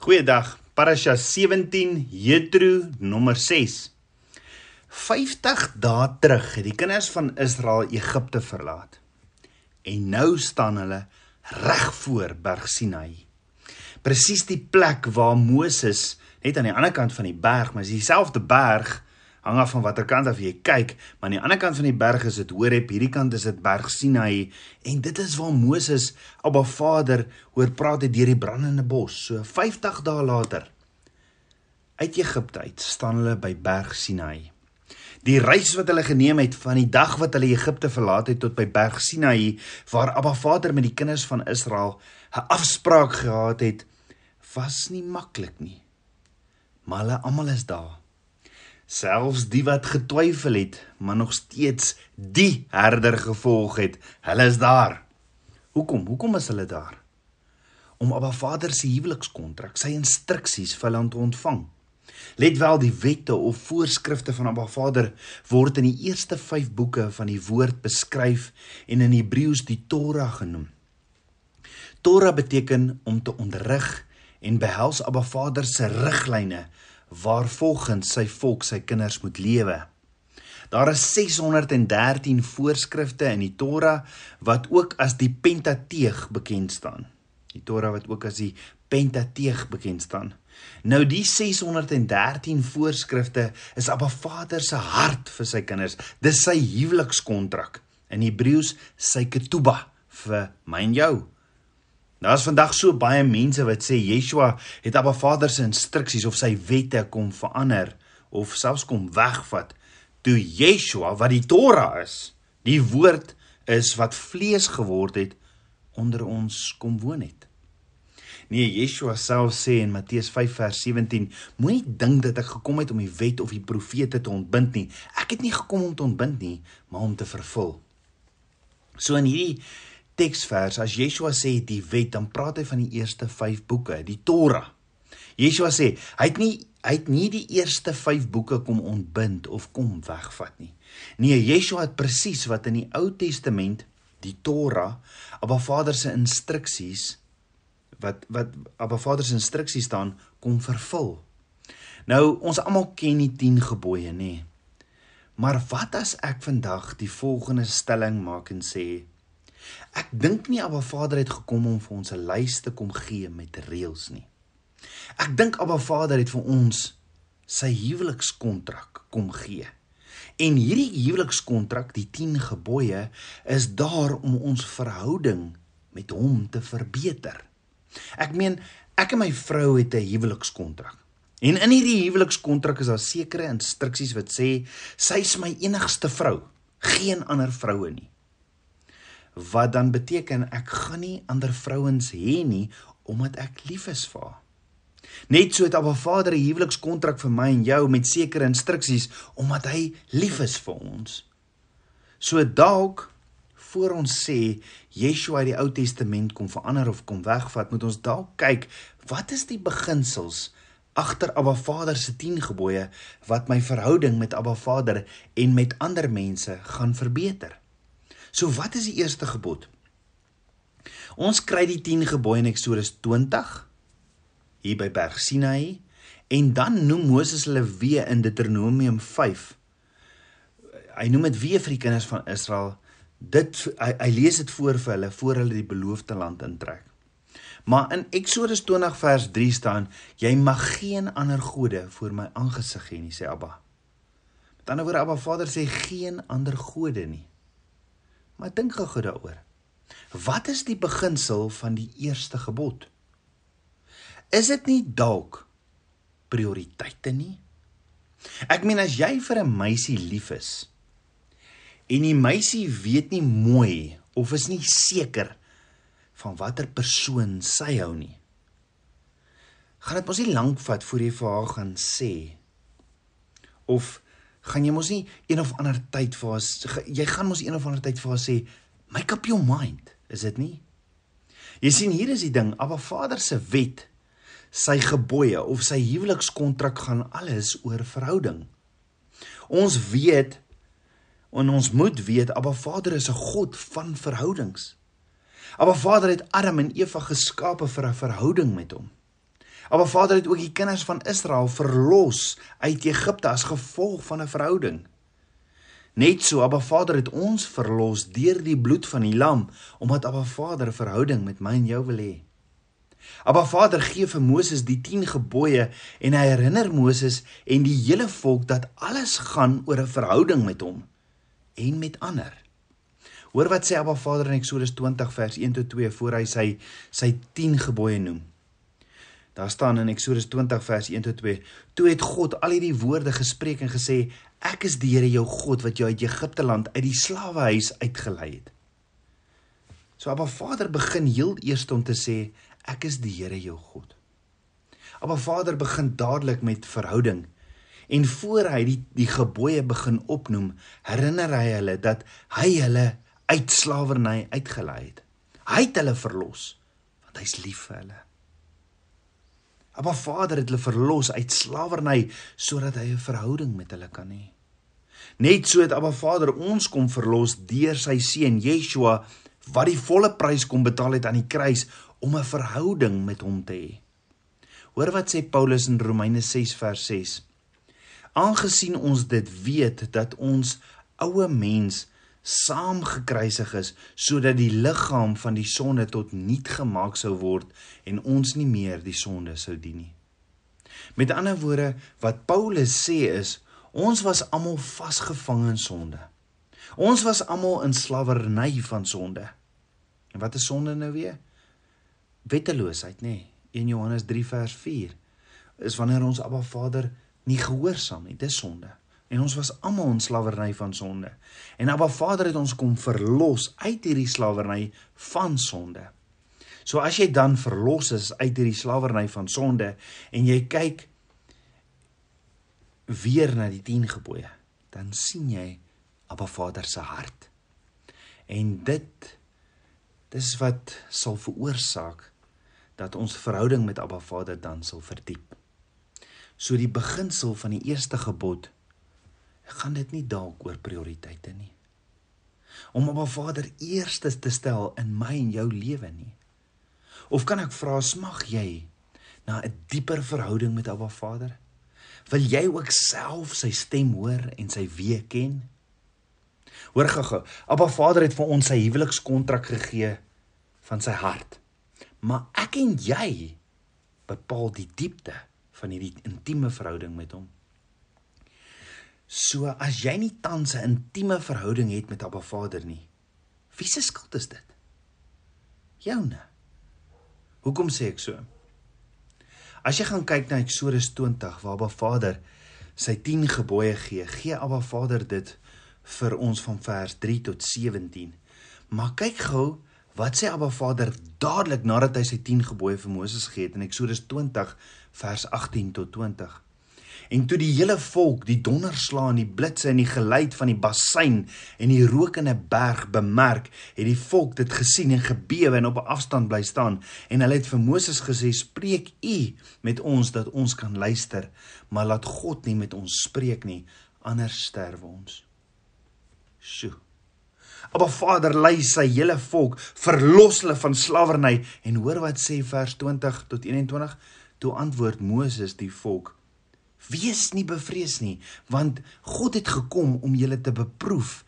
Goeiedag. Parasha 17 Jethro nommer 6. 50 dae terug het die kinders van Israel Egipte verlaat. En nou staan hulle reg voor Berg Sinai. Presies die plek waar Moses net aan die ander kant van die berg, maar dis dieselfde berg hang af van watter kant af jy kyk, maar aan die ander kant van die berg is dit Horeb, hierdie kant is dit Berg Sinai en dit is waar Moses Abba Vader hoor praat het deur die brandende bos. So 50 dae later uit Egipte uit staan hulle by Berg Sinai. Die reis wat hulle geneem het van die dag wat hulle Egipte verlaat het tot by Berg Sinai waar Abba Vader met die kinders van Israel 'n afspraak gehad het, was nie maklik nie. Maar hulle almal is daar selfs die wat getwyfel het, maar nog steeds die herder gevolg het, hulle is daar. Hoekom? Hoekom is hulle daar? Om Abba Vader se huwelikskontrak, sy instruksies vir hulle te ontvang. Let wel, die wette of voorskrifte van Abba Vader word in die eerste 5 boeke van die woord beskryf en in Hebreëus die Torah genoem. Torah beteken om te onderrig en behels Abba Vader se riglyne waarvolgens sy volk sy kinders moet lewe. Daar is 613 voorskrifte in die Torah wat ook as die Pentateeg bekend staan. Die Torah wat ook as die Pentateeg bekend staan. Nou die 613 voorskrifte is Abba Vader se hart vir sy kinders. Dis sy huwelikskontrak. In Hebreëus sy ketubah vir my en jou. Daar's vandag so baie mense wat sê Yeshua het Abba Vader se instruksies of sy wette kom verander of selfs kom wegvat. Toe Yeshua wat die Torah is, die woord is wat vlees geword het onder ons kom woon het. Nee, Yeshua self sê in Matteus 5 vers 17, moenie dink dat ek gekom het om die wet of die profete te ontbind nie. Ek het nie gekom om te ontbind nie, maar om te vervul. So in hierdie teksvers as Yeshua sê die wet, dan praat hy van die eerste 5 boeke, die Torah. Yeshua sê hy het nie hy het nie die eerste 5 boeke kom ontbind of kom wegvat nie. Nee, Yeshua het presies wat in die Ou Testament, die Torah, Abba Vader se instruksies wat wat Abba Vader se instruksies staan kom vervul. Nou ons almal ken die 10 gebooie, nê. Maar wat as ek vandag die volgende stelling maak en sê Ek dink nie Abba Vader het gekom om vir ons 'n lys te kom gee met reëls nie. Ek dink Abba Vader het vir ons sy huwelikskontrak kom gee. En hierdie huwelikskontrak, die 10 gebooie, is daar om ons verhouding met hom te verbeter. Ek meen, ek en my vrou het 'n huwelikskontrak. En in hierdie huwelikskontrak is daar sekere instruksies wat sê sy is my enigste vrou, geen ander vroue nie wat dan beteken ek gaan nie ander vrouens hê nie omdat ek lief is vir haar. Net so het Abba Vader 'n huwelikskontrak vir my en jou met sekere instruksies omdat hy lief is vir ons. So dalk voor ons sê Yeshua uit die Ou Testament kom verander of kom wegvat, moet ons dalk kyk wat is die beginsels agter Abba Vader se 10 gebooie wat my verhouding met Abba Vader en met ander mense gaan verbeter. So wat is die eerste gebod? Ons kry die 10 gebooie in Eksodus 20 hier by Berg Sinai en dan noem Moses hulle weer in Deuteronomium 5. Hy noem dit weer vir die kinders van Israel. Dit hy, hy lees dit voor vir hulle voor hulle die beloofde land intrek. Maar in Eksodus 20 vers 3 staan: Jy mag geen ander gode voor my aangesig hê nie, sê Abba. Met ander woorde Abba Vader sê geen ander gode nie. Maar dink gou daaroor. Wat is die beginsel van die eerste gebod? Is dit nie dalk prioriteite nie? Ek meen as jy vir 'n meisie lief is en die meisie weet nie mooi of is nie seker van watter persoon sy hou nie. Gaan dit mos nie lank vat voor jy vir haar gaan sê of gaan jy mos nie een of ander tyd vir haar jy gaan mos een of ander tyd vir haar sê make up your mind is dit nie? Jy sien hier is die ding Abba Vader se wet sy gebooie of sy huwelikskontrak gaan alles oor verhouding. Ons weet en ons moet weet Abba Vader is 'n God van verhoudings. Abba Vader het Adam en Eva geskape vir 'n verhouding met hom Abba Vader het ook die kinders van Israel verlos uit Egipte as gevolg van 'n verhouding. Net so Abba Vader het ons verlos deur die bloed van die lam omdat Abba Vader 'n verhouding met my en jou wil hê. Abba Vader gee vir Moses die 10 gebooie en hy herinner Moses en die hele volk dat alles gaan oor 'n verhouding met hom en met ander. Hoor wat sê Abba Vader in Eksodus 20 vers 1 tot 2 voor hy sy sy 10 gebooie noem. Daar staan in Eksodus 20 vers 1 tot 2: Toe het God al hierdie woorde gespreek en gesê: Ek is die Here jou God wat jou uit Egipte land uit die slawehuis uitgelei het. So Abba Vader begin heel eers om te sê: Ek is die Here jou God. Abba Vader begin dadelik met verhouding. En voor hy die die gebooie begin opnoem, herinner hy hulle dat hy hulle uit slawerny uitgelei het. Hy het hulle verlos want hy's lief vir hulle. Abba Vader het hulle verlos uit slawerny sodat hy 'n verhouding met hulle kan hê. Net so het Abba Vader ons kom verlos deur sy seun Yeshua wat die volle prys kom betaal het aan die kruis om 'n verhouding met hom te hê. Hoor wat sê Paulus in Romeine 6 vers 6. Aangesien ons dit weet dat ons oue mens saam gekruisig is sodat die liggaam van die sonde tot niet gemaak sou word en ons nie meer die sonde sou dien nie. Met ander woorde wat Paulus sê is ons was almal vasgevang in sonde. Ons was almal in slawerny van sonde. En wat is sonde nou weer? Wetteloosheid, nê? Nee. 1 Johannes 3 vers 4 is wanneer ons Abba Vader nie gehoorsaam nie, dis sonde en ons was almal in slawerny van sonde. En Abba Vader het ons kom verlos uit hierdie slawerny van sonde. So as jy dan verlos is uit hierdie slawerny van sonde en jy kyk weer na die 10 gebooie, dan sien jy Abba Vader se hart. En dit dis wat sal veroorsaak dat ons verhouding met Abba Vader dan sal verdiep. So die beginsel van die eerste gebod gaan dit nie dalk oor prioriteite nie. Om op 'n Vader eerste te stel in my en jou lewe nie. Of kan ek vra smag jy na 'n dieper verhouding met Abba Vader? Wil jy ook self sy stem hoor en sy weë ken? Hoor gou-gou, Abba Vader het vir ons sy huwelikskontrak gegee van sy hart. Maar ek en jy bepaal die diepte van hierdie intieme verhouding met hom. So as jy nie tans 'n intieme verhouding het met Abba Vader nie, wie se skuld is dit? Joune. Hoekom sê ek so? As jy gaan kyk na Eksodus 20 waar Abba Vader sy 10 gebooie gee, gee Abba Vader dit vir ons van vers 3 tot 17. Maar kyk gou wat sê Abba Vader dadelik nadat hy sy 10 gebooie vir Moses gegee het in Eksodus 20 vers 18 tot 20. En toe die hele volk die donderslae en die blitse en die geluid van die bassein en die rokende berg bemerk, het die volk dit gesien en gebewe en op 'n afstand bly staan. En hulle het vir Moses gesê: "Spreek u met ons dat ons kan luister, maar laat God nie met ons spreek nie, anders sterwe ons." Sjoe. Maar Vader lei sy hele volk, verlos hulle van slawerny en hoor wat sê vers 20 tot 21. Toe antwoord Moses die volk: Wees nie bevrees nie, want God het gekom om julle te beproef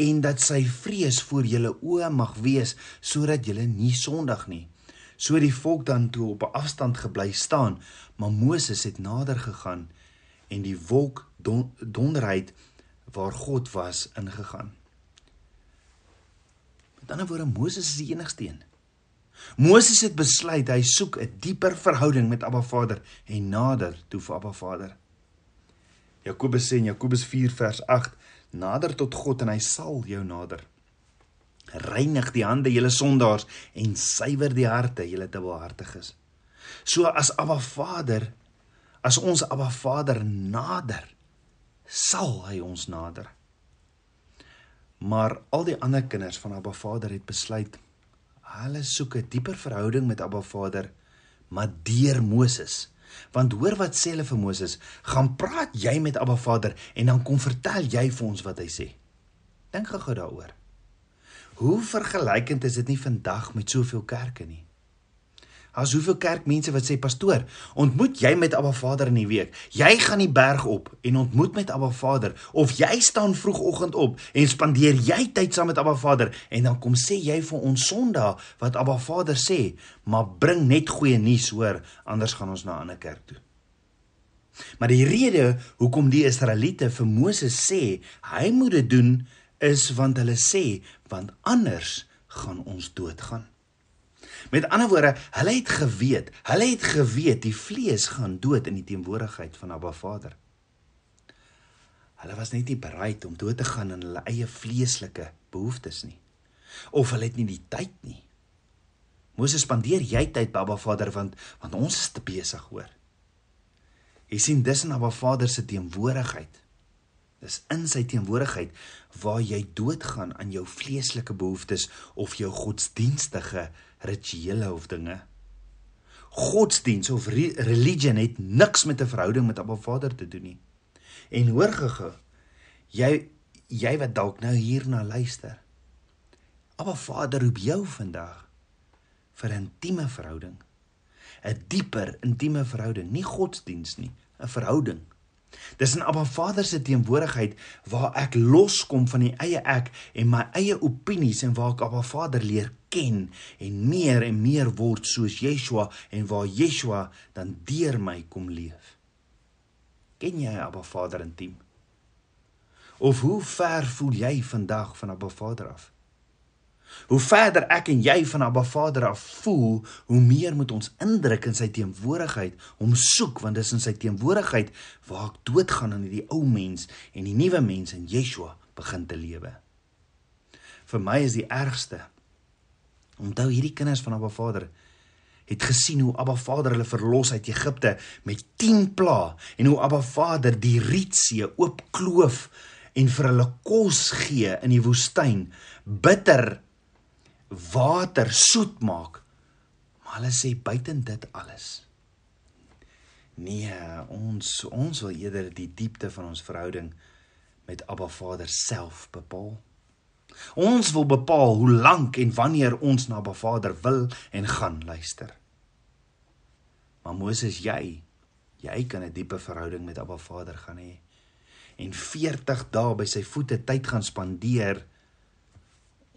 en dat sy vrees voor julle oë mag wees sodat julle nie sondig nie. So die volk dan toe op 'n afstand gebly staan, maar Moses het nader gegaan en die wolk don donderheid waar God was ingegaan. Met ander woorde Moses is die enigste een. Moses het besluit hy soek 'n dieper verhouding met Abba Vader en nader toe vir Abba Vader. Jakobus sê in Jakobus 4 vers 8: Nader tot God en hy sal jou nader. Reinig die hande julle sondaars en suiwer die harte julle dubbelhartiges. So as Abba Vader, as ons Abba Vader nader, sal hy ons nader. Maar al die ander kinders van Abba Vader het besluit Hulle soek 'n dieper verhouding met Abba Vader, maar deur Moses. Want hoor wat sê hulle vir Moses, gaan praat jy met Abba Vader en dan kom vertel jy vir ons wat hy sê. Dink gou daaroor. Hoe vergelykend is dit nie vandag met soveel kerke nie. As hoeveel kerkmense wat sê pastoor, ontmoet jy met Abba Vader in die week. Jy gaan die berg op en ontmoet met Abba Vader of jy staan vroegoggend op en spandeer jy tyd saam met Abba Vader en dan kom sê jy vir ons Sondag wat Abba Vader sê, maar bring net goeie nuus hoor, anders gaan ons na 'n ander kerk toe. Maar die rede hoekom die Israeliete vir Moses sê hy moet dit doen is want hulle sê want anders gaan ons doodgaan. Met ander woorde, hulle het geweet, hulle het geweet die vlees gaan dood in die teenwoordigheid van Abba Vader. Hulle was net nie bereid om dood te gaan in hulle eie vleeslike behoeftes nie. Of hulle het nie die tyd nie. Moses spandeer jy tyd by Abba Vader want want ons is te besig hoor. Jy sien dis in Abba Vader se teenwoordigheid. Dis in sy teenwoordigheid waar jy doodgaan aan jou vleeslike behoeftes of jou godsdienstige rituele of dinge. Godsdiens of re religion het niks met 'n verhouding met Abba Vader te doen nie. En hoor gege, jy jy wat dalk nou hierna luister. Abba Vader roep jou vandag vir 'n intieme verhouding. 'n Dieper intieme verhouding, nie godsdiens nie, 'n verhouding. Dis in Abba Vader se teenwoordigheid waar ek loskom van die eie ek en my eie opinies en waar ek Abba Vader leer ken en meer en meer word soos Yeshua en waar Yeshua dan deur my kom leef. Ken jy Abba Vader intiem? Of hoe ver voel jy vandag van Abba Vader af? Hoe verder ek en jy van Abba Vader af voel, hoe meer moet ons indruk in sy teenwoordigheid, hom soek want dis in sy teenwoordigheid waar ek doodgaan aan hierdie ou mens en die nuwe mens in Yeshua begin te lewe. Vir my is die ergste onthou hierdie kinders van Abba Vader het gesien hoe Abba Vader hulle verlos uit Egipte met 10 plaae en hoe Abba Vader die Rietsee oopkloof en vir hulle kos gee in die woestyn bitter water soet maak. Maar hulle sê buiten dit alles. Nee, ons ons wil eerder die diepte van ons verhouding met Abba Vader self bepaal. Ons wil bepaal hoe lank en wanneer ons na Abba Vader wil en gaan luister. Maar Moses, jy, jy kan 'n diepe verhouding met Abba Vader gaan hê en 40 dae by sy voete tyd gaan spandeer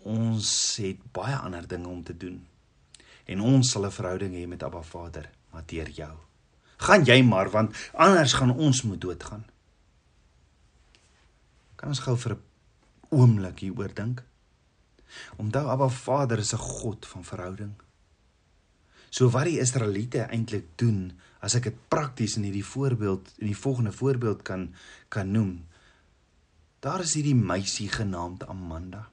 ons het baie ander dinge om te doen. En ons sal 'n verhouding hê met Abba Vader, maar deur jou. Gaan jy maar want anders gaan ons moet doodgaan. Kan ons gou vir 'n oomblik hieroor dink? Onthou Abba Vader is 'n God van verhouding. So wat die Israeliete eintlik doen, as ek dit prakties in hierdie voorbeeld in die volgende voorbeeld kan kan noem. Daar is hierdie meisie genaamd Amanda.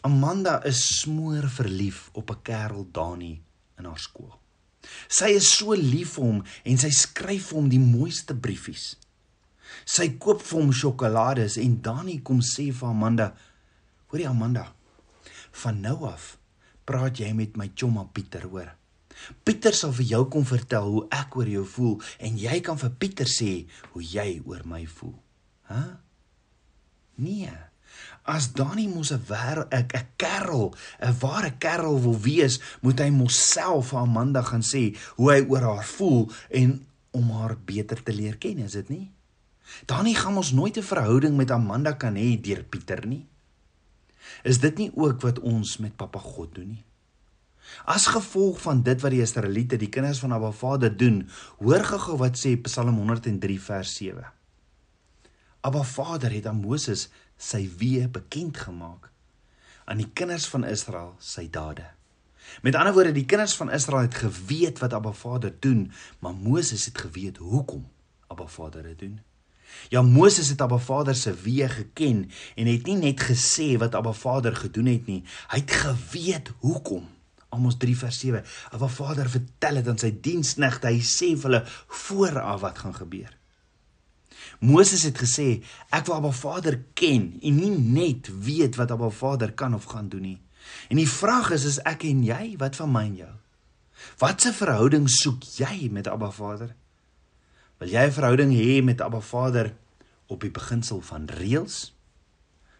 Amanda is smoor verlief op 'n kerel Dani in haar skool. Sy is so lief vir hom en sy skryf vir hom die mooiste briefies. Sy koop vir hom sjokolades en Dani kom sê vir Amanda: "Hoorie Amanda, van nou af praat jy met my chomma Pieter, hoor? Pieter sal vir jou kom vertel hoe ek oor jou voel en jy kan vir Pieter sê hoe jy oor my voel." Hæ? Huh? Nee. As Dani mos 'n wêreld 'n kerel, 'n ware kerel wil wees, moet hy mos self aan Amanda gaan sê hoe hy oor haar voel en om haar beter te leer ken, is dit nie? Dani gaan mos nooit 'n verhouding met Amanda kan hê deur Pieter nie. Is dit nie ook wat ons met Papa God doen nie? As gevolg van dit wat die Israeliete, die kinders van Abba Vader doen, hoor gou wat sê Psalm 103 vers 7. Abba Vader het aan Moses sy weë bekend gemaak aan die kinders van Israel sy dade. Met ander woorde, die kinders van Israel het geweet wat Abba Vader doen, maar Moses het geweet hoekom Abba Vader dit doen. Ja, Moses het Abba Vader se weë geken en het nie net gesê wat Abba Vader gedoen het nie, hy het geweet hoekom. Amos 3 vers 7. Abba Vader vertel dit aan sy diensknegte, hy sê vir hulle vooraf wat gaan gebeur. Moses het gesê ek wil Abba Vader ken en nie net weet wat Abba Vader kan of gaan doen nie. En die vraag is is ek en jy wat van my en jou? Watse verhouding soek jy met Abba Vader? Wil jy 'n verhouding hê met Abba Vader op die beginsel van reëls?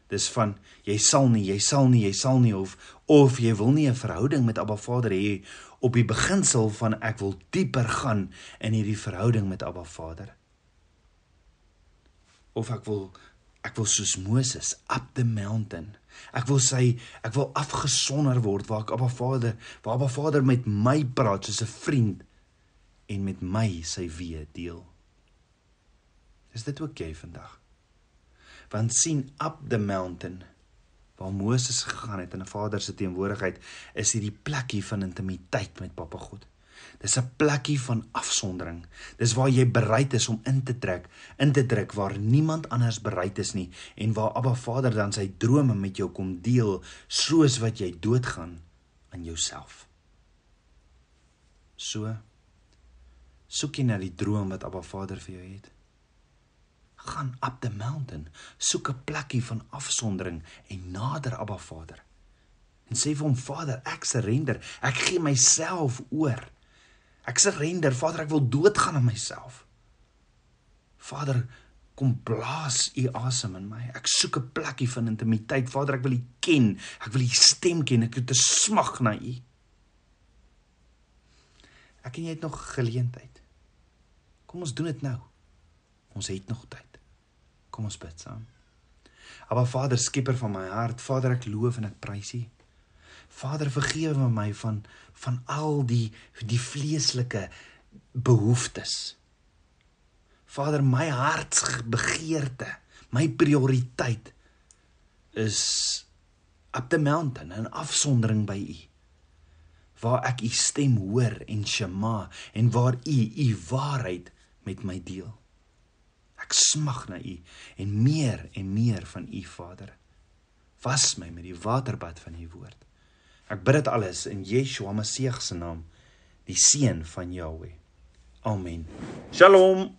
Dis van jy sal nie, jy sal nie, jy sal nie of of jy wil nie 'n verhouding met Abba Vader hê op die beginsel van ek wil dieper gaan in hierdie verhouding met Abba Vader. Of ek wil ek wil soos Moses up the mountain. Ek wil sê ek wil afgesonder word waar ek Abba Vader, waar Abba Vader met my praat soos 'n vriend en met my sy wee deel. Is dit ook jy vandag? Want sien up the mountain waar Moses gegaan het in 'n Vader se teenwoordigheid, is hierdie plekkie van intimiteit met Papa God. Dis 'n plekkie van afsondering. Dis waar jy bereid is om in te trek, in te druk waar niemand anders bereid is nie en waar Abba Vader dan sy drome met jou kom deel soos wat jy doodgaan aan jouself. So soek jy na die droom wat Abba Vader vir jou het gaan up the mountain, soek 'n plekkie van afsondering en nader Abba Vader. En sê vir hom Vader, ek surrender. Ek gee myself oor. Ek surrender, Vader, ek wil doodgaan aan myself. Vader, kom blaas u asem in my. Ek soek 'n plekkie van intimiteit. Vader, ek wil u ken. Ek wil u stem ken. Ek het 'n smag na u. Ek en jy het nog geleentheid. Kom ons doen dit nou. Ons het nog tyd. Kom ons bid saam. Aba Vader, skieper van my hart, Vader, ek loof en ek prys U. Vader, vergewe my van van al die die vleeslike behoeftes. Vader, my hartsbegeerte, my prioriteit is up the mountain en afsondering by U. Waar ek U stem hoor en shema en waar U U waarheid met my deel. Ek smag na U en meer en meer van U Vader. Was my met die waterbad van U woord. Ek bid dit alles in Yeshua Messie se naam, die seun van Jahweh. Amen. Shalom.